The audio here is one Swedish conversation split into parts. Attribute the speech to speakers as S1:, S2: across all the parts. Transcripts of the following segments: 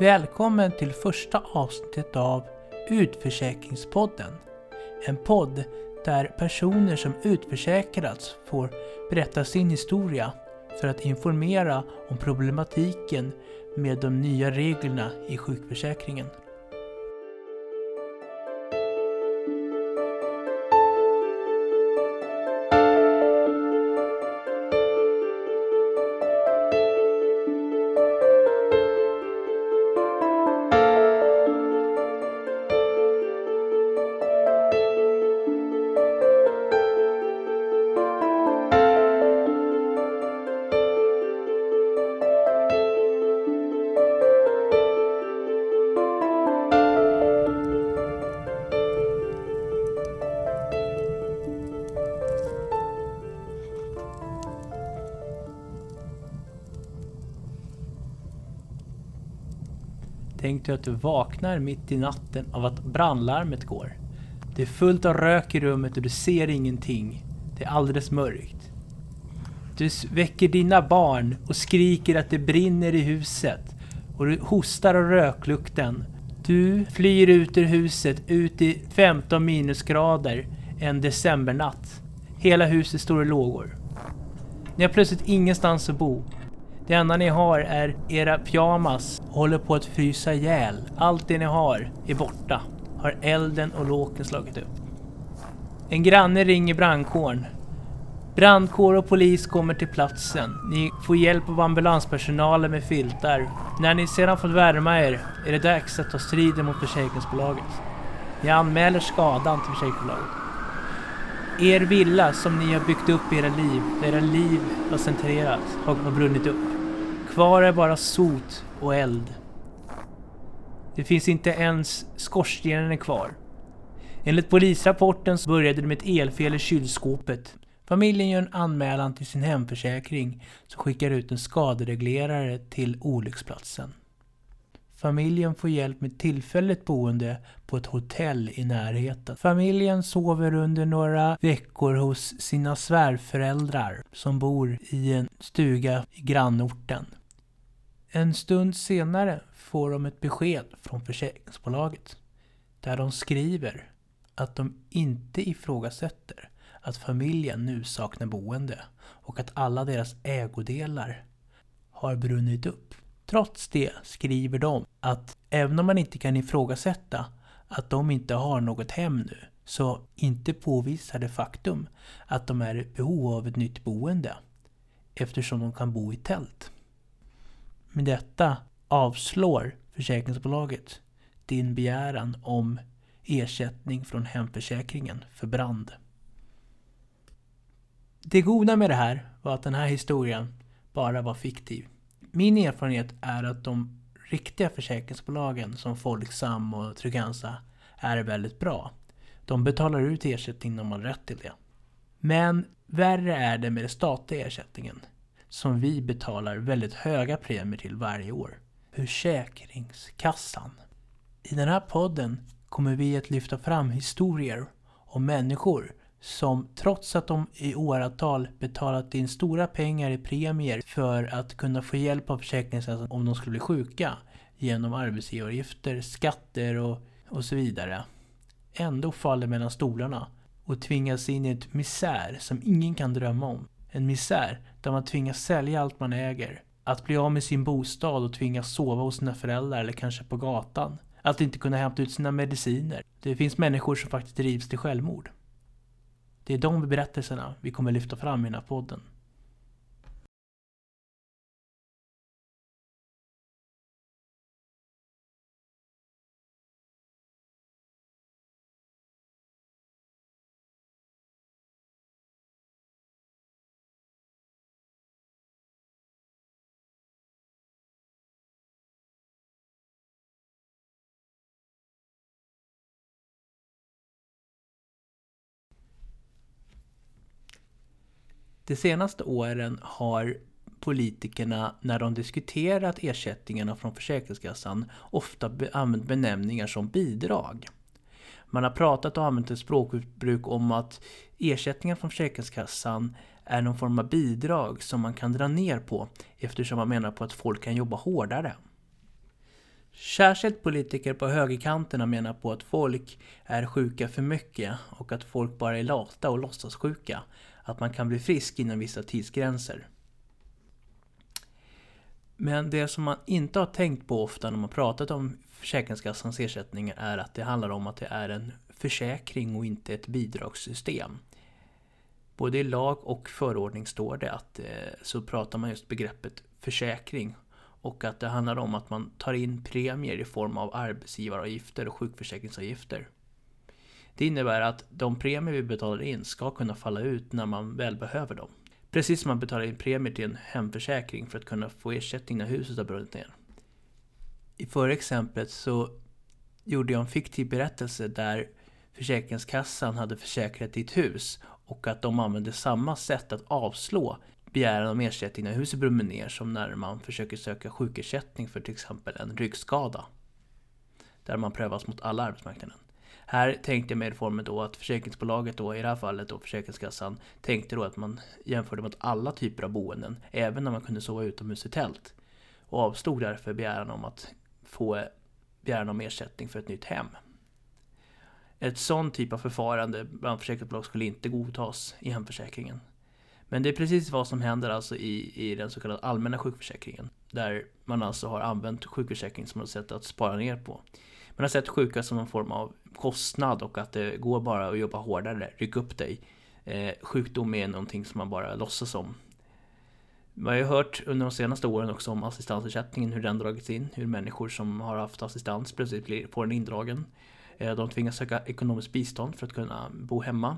S1: Välkommen till första avsnittet av Utförsäkringspodden. En podd där personer som utförsäkrats får berätta sin historia för att informera om problematiken med de nya reglerna i sjukförsäkringen. Till att du vaknar mitt i natten av att brandlarmet går. Det är fullt av rök i rummet och du ser ingenting. Det är alldeles mörkt. Du väcker dina barn och skriker att det brinner i huset. Och du hostar av röklukten. Du flyr ut ur huset, ut i 15 minusgrader en decembernatt. Hela huset står i lågor. Ni har plötsligt ingenstans att bo. Det enda ni har är era pyjamas håller på att frysa ihjäl. Allt det ni har är borta. Har elden och låken slagit upp. En granne ringer brandkåren. Brandkår och polis kommer till platsen. Ni får hjälp av ambulanspersonalen med filtar. När ni sedan fått värma er är det dags att ta striden mot försäkringsbolaget. Ni anmäler skadan till försäkringsbolaget. Er villa som ni har byggt upp i era liv, där era liv har centrerats, har brunnit upp. Kvar är bara sot och eld. Det finns inte ens skorstenen kvar. Enligt polisrapporten så började det med ett elfel i kylskåpet. Familjen gör en anmälan till sin hemförsäkring som skickar ut en skadereglerare till olycksplatsen. Familjen får hjälp med tillfälligt boende på ett hotell i närheten. Familjen sover under några veckor hos sina svärföräldrar som bor i en stuga i grannorten. En stund senare får de ett besked från försäkringsbolaget där de skriver att de inte ifrågasätter att familjen nu saknar boende och att alla deras ägodelar har brunnit upp. Trots det skriver de att även om man inte kan ifrågasätta att de inte har något hem nu så inte påvisar det faktum att de är i behov av ett nytt boende eftersom de kan bo i tält. Med detta avslår försäkringsbolaget din begäran om ersättning från hemförsäkringen för brand. Det goda med det här var att den här historien bara var fiktiv. Min erfarenhet är att de riktiga försäkringsbolagen som Folksam och Trygg-Hansa är väldigt bra. De betalar ut ersättning när man har rätt till det. Men värre är det med den statliga ersättningen som vi betalar väldigt höga premier till varje år. Försäkringskassan. I den här podden kommer vi att lyfta fram historier om människor som trots att de i åratal betalat in stora pengar i premier för att kunna få hjälp av Försäkringskassan om de skulle bli sjuka genom arbetsgivaravgifter, skatter och, och så vidare ändå faller mellan stolarna och tvingas in i ett misär som ingen kan drömma om. En misär där man tvingas sälja allt man äger, att bli av med sin bostad och tvingas sova hos sina föräldrar eller kanske på gatan. Att inte kunna hämta ut sina mediciner. Det finns människor som faktiskt drivs till självmord. Det är de berättelserna vi kommer lyfta fram i den här podden. De senaste åren har politikerna, när de diskuterat ersättningarna från Försäkringskassan, ofta använt benämningar som bidrag. Man har pratat och använt ett språkbruk om att ersättningen från Försäkringskassan är någon form av bidrag som man kan dra ner på eftersom man menar på att folk kan jobba hårdare. Särskilt politiker på högerkanterna menar på att folk är sjuka för mycket och att folk bara är lata och låtsassjuka. Att man kan bli frisk inom vissa tidsgränser. Men det som man inte har tänkt på ofta när man pratat om Försäkringskassans ersättningar är att det handlar om att det är en försäkring och inte ett bidragssystem. Både i lag och förordning står det att eh, så pratar man just begreppet försäkring och att det handlar om att man tar in premier i form av arbetsgivaravgifter och sjukförsäkringsavgifter. Det innebär att de premier vi betalar in ska kunna falla ut när man väl behöver dem. Precis som man betalar in premier till en hemförsäkring för att kunna få ersättning när huset har brunnit ner. I förra exemplet så gjorde jag en fiktiv berättelse där Försäkringskassan hade försäkrat ditt hus och att de använde samma sätt att avslå begäran om ersättning när huset brummer ner som när man försöker söka sjukersättning för till exempel en ryggskada. Där man prövas mot alla arbetsmarknaden. Här tänkte jag mig formen då att försäkringsbolaget då, i det här fallet då Försäkringskassan, tänkte då att man jämförde mot alla typer av boenden, även när man kunde sova utomhus i tält. Och avstod därför begäran om att få begäran om ersättning för ett nytt hem. Ett sån typ av förfarande bland försäkringsbolag skulle inte godtas i hemförsäkringen. Men det är precis vad som händer alltså i, i den så kallade allmänna sjukförsäkringen. Där man alltså har använt sjukförsäkring som ett sätt att spara ner på. Man har sett sjuka som en form av kostnad och att det går bara att jobba hårdare, ryck upp dig. Eh, sjukdom är någonting som man bara låtsas om. Man har ju hört under de senaste åren också om assistansersättningen, hur den dragits in, hur människor som har haft assistans plötsligt blir, får den indragen. Eh, de tvingas söka ekonomiskt bistånd för att kunna bo hemma.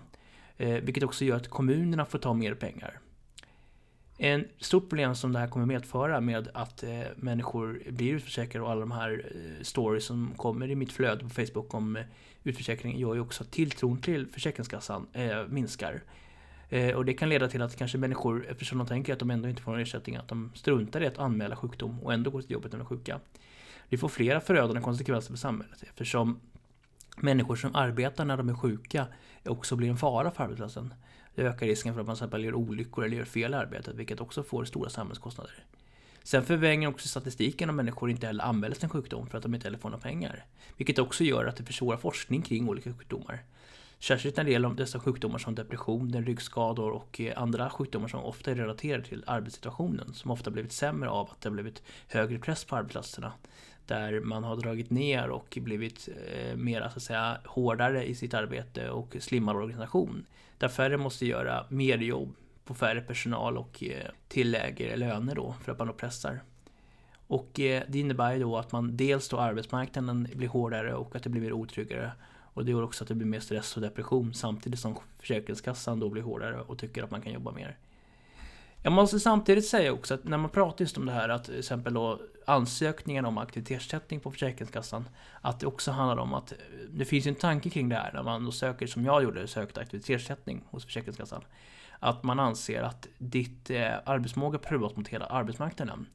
S1: Eh, vilket också gör att kommunerna får ta mer pengar. En stort problem som det här kommer medföra med att eh, människor blir utförsäkrade och alla de här eh, stories som kommer i mitt flöde på Facebook om eh, utförsäkring gör ju också att tilltron till Försäkringskassan eh, minskar. Eh, och det kan leda till att kanske människor, eftersom de tänker att de ändå inte får någon ersättning, att de struntar i att anmäla sjukdom och ändå går till jobbet när de är sjuka. Det får flera förödande konsekvenser för samhället eftersom människor som arbetar när de är sjuka också blir en fara för arbetsplatsen. Det ökar risken för att man till exempel gör olyckor eller gör fel i arbetet, vilket också får stora samhällskostnader. Sen förvänger också statistiken om människor inte heller anmäler sin sjukdom för att de inte heller får några pengar. Vilket också gör att det försvårar forskning kring olika sjukdomar. Särskilt när det gäller dessa sjukdomar som depression, ryggskador och eh, andra sjukdomar som ofta är relaterade till arbetssituationen. Som ofta blivit sämre av att det har blivit högre press på arbetsplatserna där man har dragit ner och blivit eh, mer så att säga, hårdare i sitt arbete och slimmad organisation. Där färre måste göra mer jobb på färre personal och eh, till lägre löner då för att man då pressar. Och eh, det innebär ju då att man dels då arbetsmarknaden blir hårdare och att det blir mer otryggare. Och det gör också att det blir mer stress och depression samtidigt som Försäkringskassan då blir hårdare och tycker att man kan jobba mer. Jag måste samtidigt säga också att när man pratar just om det här att till exempel då ansökningen om aktivitetsersättning på Försäkringskassan att det också handlar om att eh, det finns en tanke kring det här när man då söker, som jag gjorde, sökte aktivitetsersättning hos Försäkringskassan. Att man anser att ditt eh, arbetsmåga prövas mot hela arbetsmarknaden.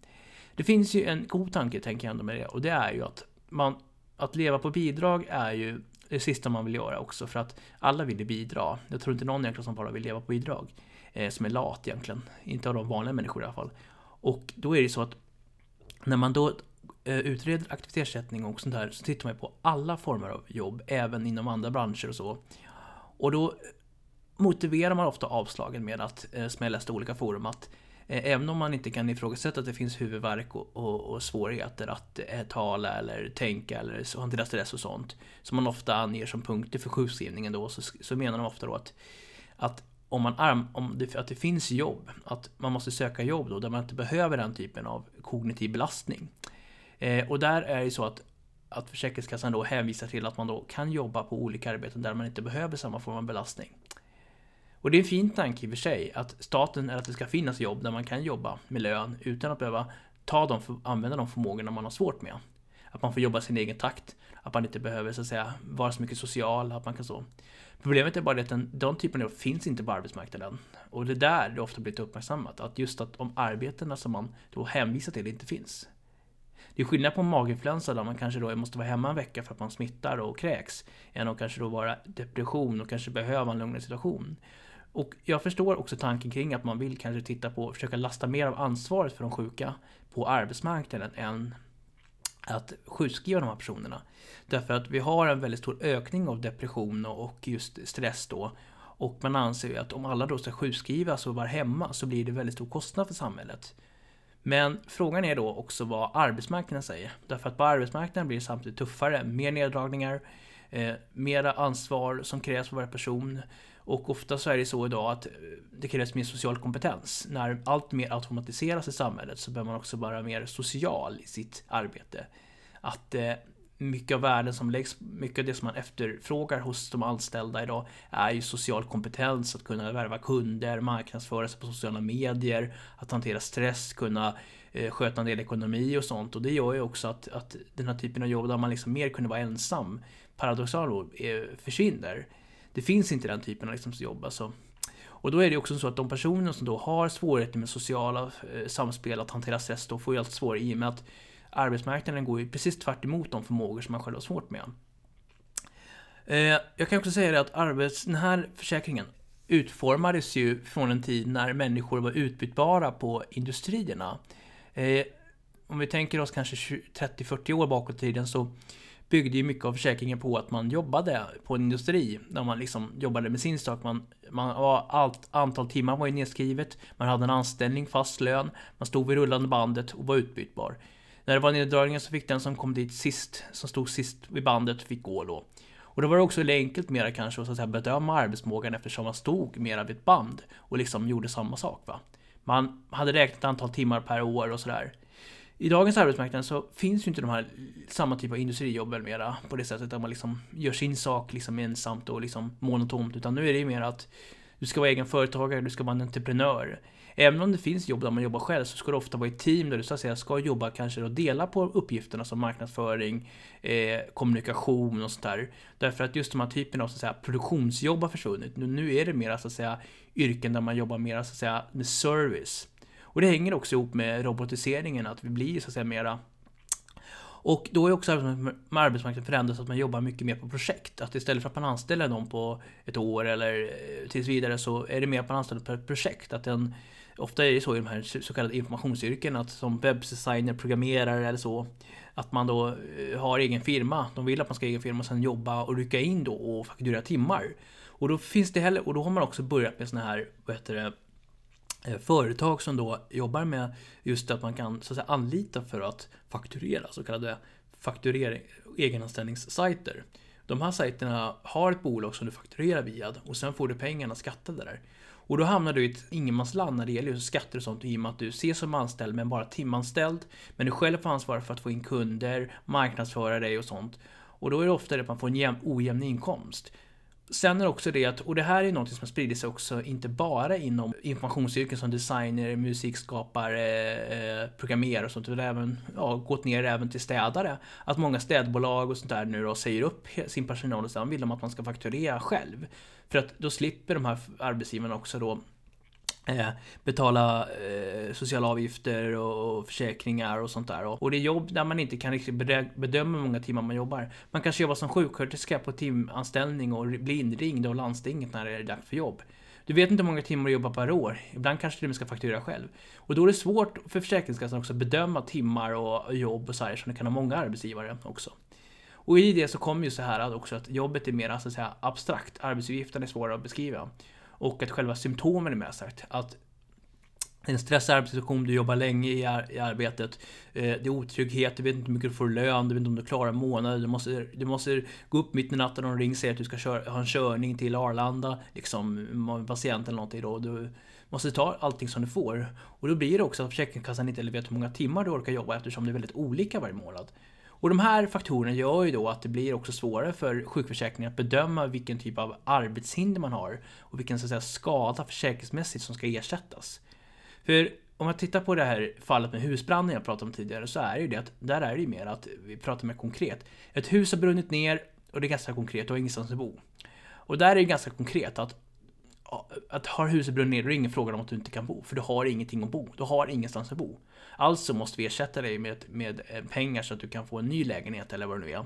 S1: Det finns ju en god tanke, tänker jag ändå med det, och det är ju att man, att leva på bidrag är ju det sista man vill göra också, för att alla vill ju bidra. Jag tror inte någon egentligen som bara vill leva på bidrag eh, som är lat egentligen. Inte av de vanliga människor i alla fall. Och då är det så att när man då eh, utreder aktivitetsersättning och sånt där så tittar man på alla former av jobb, även inom andra branscher och så. Och då motiverar man ofta avslagen med att, eh, som jag läste i olika forum, att eh, Eh, även om man inte kan ifrågasätta att det finns huvudvärk och, och, och svårigheter att eh, tala eller tänka eller så, hantera stress och sånt, som man ofta anger som punkter för sjukskrivningen då, så, så menar de ofta då att, att om man arm, om det, att det finns jobb, att man måste söka jobb då där man inte behöver den typen av kognitiv belastning. Eh, och där är det så att, att Försäkringskassan då hänvisar till att man då kan jobba på olika arbeten där man inte behöver samma form av belastning. Och det är en fin tanke i och för sig, att staten är att det ska finnas jobb där man kan jobba med lön utan att behöva ta dem, använda de förmågorna man har svårt med. Att man får jobba sin egen takt, att man inte behöver så att säga vara så mycket social, att man kan så. Problemet är bara att den, den typen av jobb finns inte på arbetsmarknaden. Och det är där det ofta blivit uppmärksammat, att just att de arbetena som man då hänvisar till inte finns. Det är skillnad på maginfluensa där man kanske då måste vara hemma en vecka för att man smittar och kräks, än att kanske då vara depression och kanske behöva en lugnare situation. Och jag förstår också tanken kring att man vill kanske titta på, försöka lasta mer av ansvaret för de sjuka på arbetsmarknaden än att sjukskriva de här personerna. Därför att vi har en väldigt stor ökning av depression och just stress då. Och man anser ju att om alla då ska sjukskrivas och vara hemma så blir det väldigt stor kostnad för samhället. Men frågan är då också vad arbetsmarknaden säger. Därför att på arbetsmarknaden blir det samtidigt tuffare, mer neddragningar, eh, mera ansvar som krävs för varje person. Och ofta så är det så idag att eh, det krävs mer social kompetens. När allt mer automatiseras i samhället så behöver man också vara mer social i sitt arbete. Att eh, mycket av värden som läggs, mycket av det som man efterfrågar hos de anställda idag är ju social kompetens, att kunna värva kunder, marknadsföra sig på sociala medier, att hantera stress, kunna eh, sköta en del ekonomi och sånt. Och det gör ju också att, att den här typen av jobb där man liksom mer kunde vara ensam, paradoxalt eh, försvinner. Det finns inte den typen av liksom jobb alltså. Och då är det också så att de personer som då har svårigheter med sociala eh, samspel, att hantera stress, då får ju allt svårare i och med att arbetsmarknaden går ju precis tvärt emot de förmågor som man själv har svårt med. Eh, jag kan också säga det att arbets, den här försäkringen utformades ju från en tid när människor var utbytbara på industrierna. Eh, om vi tänker oss kanske 30-40 år bakåt i tiden så byggde ju mycket av försäkringen på att man jobbade på en industri. Där man liksom jobbade med sin sak. Man, man var, allt antal timmar var ju nedskrivet. Man hade en anställning, fast lön. Man stod vid rullande bandet och var utbytbar. När det var neddragningar så fick den som kom dit sist, som stod sist vid bandet, fick gå då. Och då var det också enkelt mera kanske att, så att säga, bedöma arbetsmågan eftersom man stod mera vid ett band och liksom gjorde samma sak. Va? Man hade räknat antal timmar per år och sådär. I dagens arbetsmarknad så finns ju inte de här samma typ av industrijobben mera på det sättet att man liksom gör sin sak liksom ensamt och liksom monotont utan nu är det ju mer att du ska vara egen företagare, du ska vara en entreprenör. Även om det finns jobb där man jobbar själv så ska det ofta vara i team där du så att säga ska jobba kanske och dela på uppgifterna som marknadsföring, eh, kommunikation och sånt där. Därför att just de här typerna av så att säga, produktionsjobb har försvunnit. Nu, nu är det mer så att säga yrken där man jobbar mer så att säga med service. Och det hänger också ihop med robotiseringen, att vi blir så att säga mera och då är också arbetsmarknaden förändrad så att man jobbar mycket mer på projekt. Att istället för att man anställer någon på ett år eller eh, tills vidare så är det mer att man anställer på ett projekt. Att den, ofta är det så i de här så kallade informationsyrken att som webbdesigner, programmerare eller så att man då eh, har egen firma. De vill att man ska ha egen firma och sen jobba och rycka in då och fakturera timmar. Och då finns det heller, och då har man också börjat med såna här, vad heter det, Eh, företag som då jobbar med just att man kan så att säga, anlita för att fakturera, så kallade fakturering, egenanställningssajter. De här sajterna har ett bolag som du fakturerar via och sen får du pengarna skattade där. Och då hamnar du i ett ingenmansland när det gäller just skatter och sånt i och med att du ses som anställd men bara timanställd. Men du själv får ansvara för att få in kunder, marknadsföra dig och sånt. Och då är det ofta det att man får en ojämn inkomst. Sen är det också det att, och det här är något som har spridit sig också, inte bara inom informationsyrken som designer, musikskapare, eh, programmerare och sånt, utan även ja, gått ner även till städare. Att många städbolag och sånt där nu då säger upp sin personal och sen vill de att man ska fakturera själv. För att då slipper de här arbetsgivarna också då Eh, betala eh, sociala avgifter och, och, försäkringar och sånt där. Och, och det är jobb där man inte kan riktigt bedöma hur många timmar man jobbar. Man kanske jobbar som sjuksköterska på timanställning och blir inringd av landstinget när det är dags för jobb. Du vet inte hur många timmar du jobbar per år. Ibland kanske du ska fakturera själv. Och då är det svårt för Försäkringskassan också att bedöma timmar och jobb och så här, som det kan ha många arbetsgivare också. Och i det så kommer ju så här också att jobbet är mer så att säga, abstrakt. Arbetsuppgiften är svårare att beskriva. Och att själva symptomen är med sagt. Att en stressig arbetssituation, du jobbar länge i, ar i arbetet, eh, det är otrygghet, du vet inte hur mycket du får lön, du vet inte om du klarar månader, du måste, du måste gå upp mitt i natten och ringa och säga att du ska köra, ha en körning till Arlanda, liksom med patient eller någonting då. Du måste ta allting som du får. Och då blir det också att Försäkringskassan inte vet hur många timmar du orkar jobba eftersom det är väldigt olika varje månad. Och de här faktorerna gör ju då att det blir också svårare för sjukförsäkringen att bedöma vilken typ av arbetshinder man har och vilken så att säga, skada försäkringsmässigt som ska ersättas. För om man tittar på det här fallet med husbranden jag pratade om tidigare så är det ju det att där är det ju mer att vi pratar mer konkret. Ett hus har brunnit ner och det är ganska konkret, du har ingenstans att bo. Och där är det ganska konkret att att har huset brunnit ner, då är det ingen fråga om att du inte kan bo. För du har ingenting att bo. Du har ingenstans att bo. Alltså måste vi ersätta dig med, med eh, pengar så att du kan få en ny lägenhet eller vad det nu är.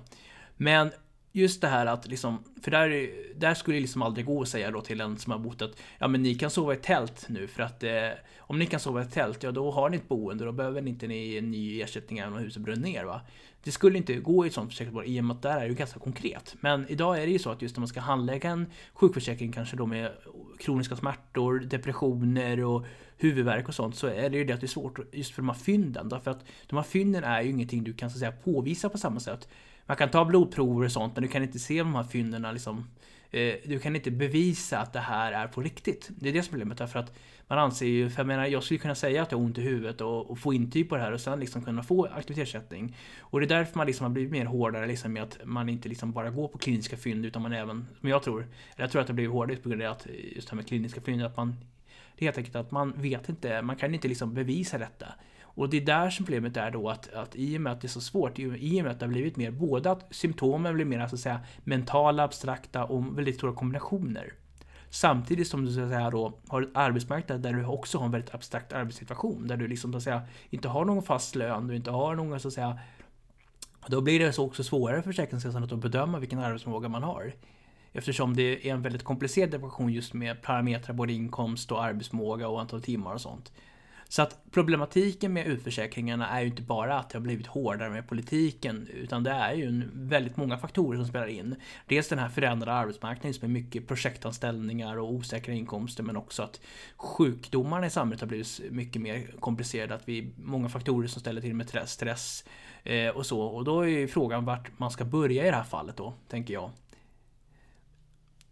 S1: Men just det här att liksom, för där, där skulle det liksom aldrig gå att säga då till en som har bott att ja men ni kan sova i tält nu för att eh, om ni kan sova i tält, ja då har ni ett boende, då behöver ni inte ni en ny ersättning även om huset brinner ner va. Det skulle inte gå i ett sånt försäkringsbolag i och med att där är det ju ganska konkret. Men idag är det ju så att just när man ska handlägga en sjukförsäkring kanske då med kroniska smärtor, depressioner och huvudvärk och sånt så är det ju det att det är svårt just för de här fynden. Därför att de här fynden är ju ingenting du kan så att säga påvisa på samma sätt. Man kan ta blodprover och sånt men du kan inte se de här fynden liksom eh, du kan inte bevisa att det här är på riktigt. Det är det som är problemet. Därför att man anser ju, för jag menar, jag skulle kunna säga att jag har ont i huvudet och, och få intyg på det här och sen liksom kunna få aktivitetsersättning. Och det är därför man liksom har blivit mer hårdare liksom med att man inte liksom bara går på kliniska fynd utan man även, som jag tror, jag tror att det har blivit hårdare på grund av att just det här med kliniska fynd, att man det är helt enkelt att man vet inte, man kan inte liksom bevisa detta. Och det är där som problemet är då att, att i och med att det är så svårt, i och med att det har blivit mer, både att symptomen blir mer så att säga mentala, abstrakta och väldigt stora kombinationer. Samtidigt som du så att säga då har ett arbetsmarknad där du också har en väldigt abstrakt arbetssituation. Där du liksom så att säga inte har någon fast lön, du inte har någon så att säga då blir det också svårare för Försäkringskassan att bedöma vilken arbetsförmåga man har. Eftersom det är en väldigt komplicerad ekvation just med parametrar, både inkomst och arbetsmåga och antal timmar och sånt. Så att problematiken med utförsäkringarna är ju inte bara att det har blivit hårdare med politiken, utan det är ju väldigt många faktorer som spelar in. Dels den här förändrade arbetsmarknaden som är mycket projektanställningar och osäkra inkomster, men också att sjukdomarna i samhället har blivit mycket mer komplicerade, att vi är många faktorer som ställer till med stress eh, och så. Och då är ju frågan vart man ska börja i det här fallet då, tänker jag.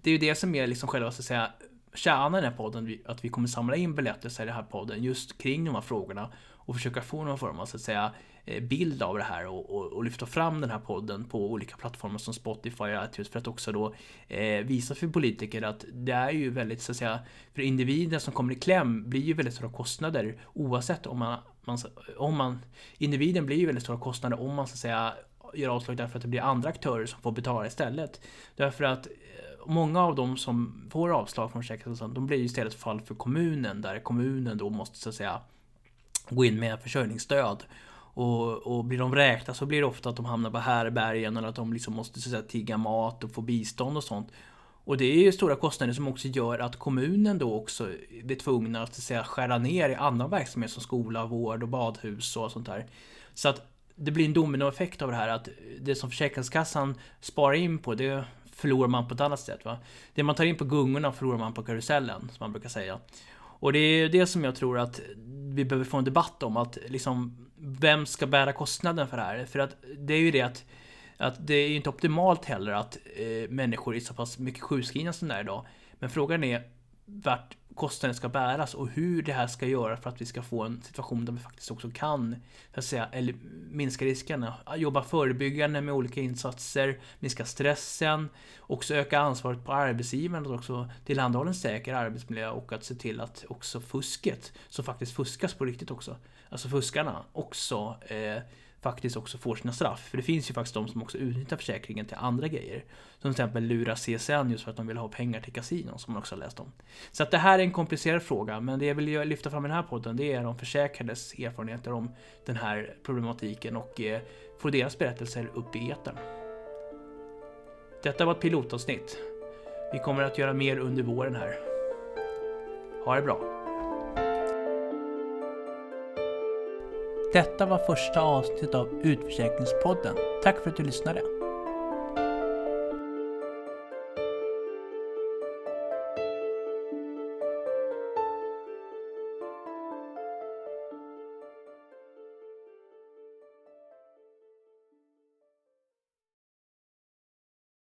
S1: Det är ju det som är liksom själva, så att säga, kärnan i den här podden, att vi kommer samla in berättelser i den här podden just kring de här frågorna och försöka få någon form av så att säga eh, bild av det här och, och, och, lyfta fram den här podden på olika plattformar som Spotify och iTunes för att också då eh, visa för politiker att det är ju väldigt så att säga för individen som kommer i kläm blir ju väldigt stora kostnader oavsett om man, man om man individen blir ju väldigt stora kostnader om man så att säga gör avslag därför att det blir andra aktörer som får betala istället. Därför att eh, många av dem som får avslag från Försäkringskassan, de blir istället fall för kommunen, där kommunen då måste så att säga gå in med försörjningsstöd. Och, och blir de vräkta så blir det ofta att de hamnar på härbergen eller att de liksom måste så att säga, tigga mat och få bistånd och sånt. Och det är ju stora kostnader som också gör att kommunen då också blir tvungna att, så att säga, skära ner i annan verksamhet som skola, vård och badhus och sånt där. Så att det blir en dominoeffekt av det här att det som Försäkringskassan sparar in på det förlorar man på ett annat sätt. Va? Det man tar in på gungorna förlorar man på karusellen, som man brukar säga. Och det är det som jag tror att vi behöver få en debatt om, att liksom vem ska bära kostnaden för det här? För att det är ju det att, att det är inte optimalt heller att eh, människor är så pass mycket sjukskrivna som det är idag. Men frågan är vart kostnaden ska bäras och hur det här ska göra för att vi ska få en situation där vi faktiskt också kan så att säga, eller minska riskerna. Jobba förebyggande med olika insatser, minska stressen, också öka ansvaret på arbetsgivaren att också tillhandahålla en säker arbetsmiljö och att se till att också fusket, som faktiskt fuskas på riktigt också, alltså fuskarna också eh, faktiskt också får sina straff. För det finns ju faktiskt de som också utnyttjar försäkringen till andra grejer. Som till exempel lura CSN just för att de vill ha pengar till kasinon, som man också har läst om. Så att det här är en komplicerad fråga, men det jag vill lyfta fram i den här podden, det är de försäkrades erfarenheter om den här problematiken och eh, få deras berättelser upp i etern. Detta var ett pilotavsnitt. Vi kommer att göra mer under våren här. Ha det bra! Detta var första avsnittet av Utförsäkringspodden. Tack för att du lyssnade.